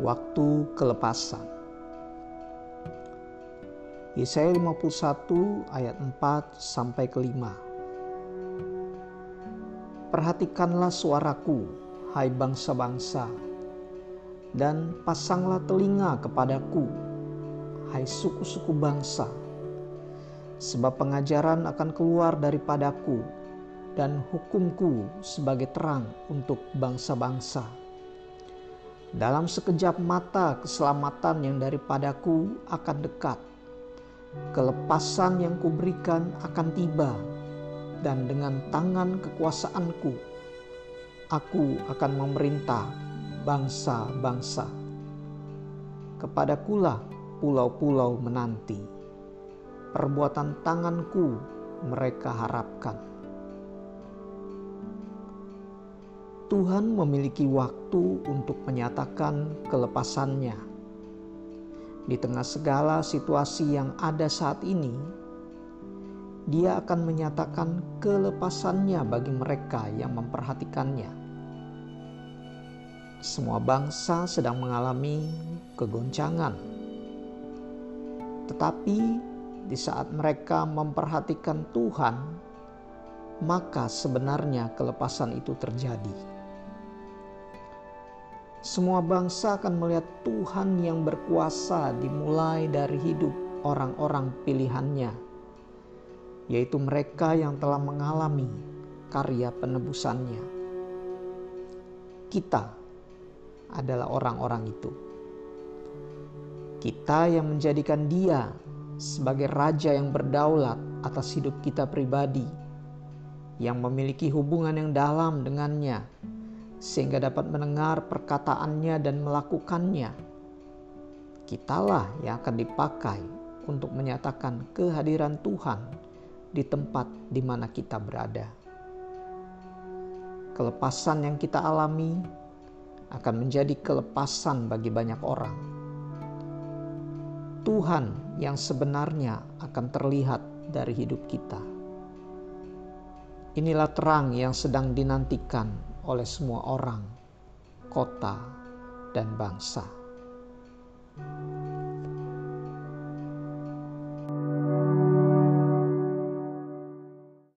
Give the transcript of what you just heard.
Waktu kelepasan. Yesaya 51 ayat 4 sampai ke 5. Perhatikanlah suaraku, hai bangsa-bangsa, dan pasanglah telinga kepadaku, hai suku-suku bangsa. Sebab pengajaran akan keluar daripadaku, dan hukumku sebagai terang untuk bangsa-bangsa. Dalam sekejap mata keselamatan yang daripadaku akan dekat. Kelepasan yang kuberikan akan tiba dan dengan tangan kekuasaanku aku akan memerintah bangsa-bangsa. Kepadakulah pulau-pulau menanti. Perbuatan tanganku mereka harapkan. Tuhan memiliki waktu untuk menyatakan kelepasannya. Di tengah segala situasi yang ada saat ini, Dia akan menyatakan kelepasannya bagi mereka yang memperhatikannya. Semua bangsa sedang mengalami kegoncangan, tetapi di saat mereka memperhatikan Tuhan, maka sebenarnya kelepasan itu terjadi. Semua bangsa akan melihat Tuhan yang berkuasa dimulai dari hidup orang-orang pilihannya, yaitu mereka yang telah mengalami karya penebusannya. Kita adalah orang-orang itu. Kita yang menjadikan dia sebagai raja yang berdaulat atas hidup kita pribadi, yang memiliki hubungan yang dalam dengannya, sehingga dapat mendengar perkataannya dan melakukannya. Kitalah yang akan dipakai untuk menyatakan kehadiran Tuhan di tempat di mana kita berada. Kelepasan yang kita alami akan menjadi kelepasan bagi banyak orang. Tuhan yang sebenarnya akan terlihat dari hidup kita. Inilah terang yang sedang dinantikan oleh semua orang, kota, dan bangsa.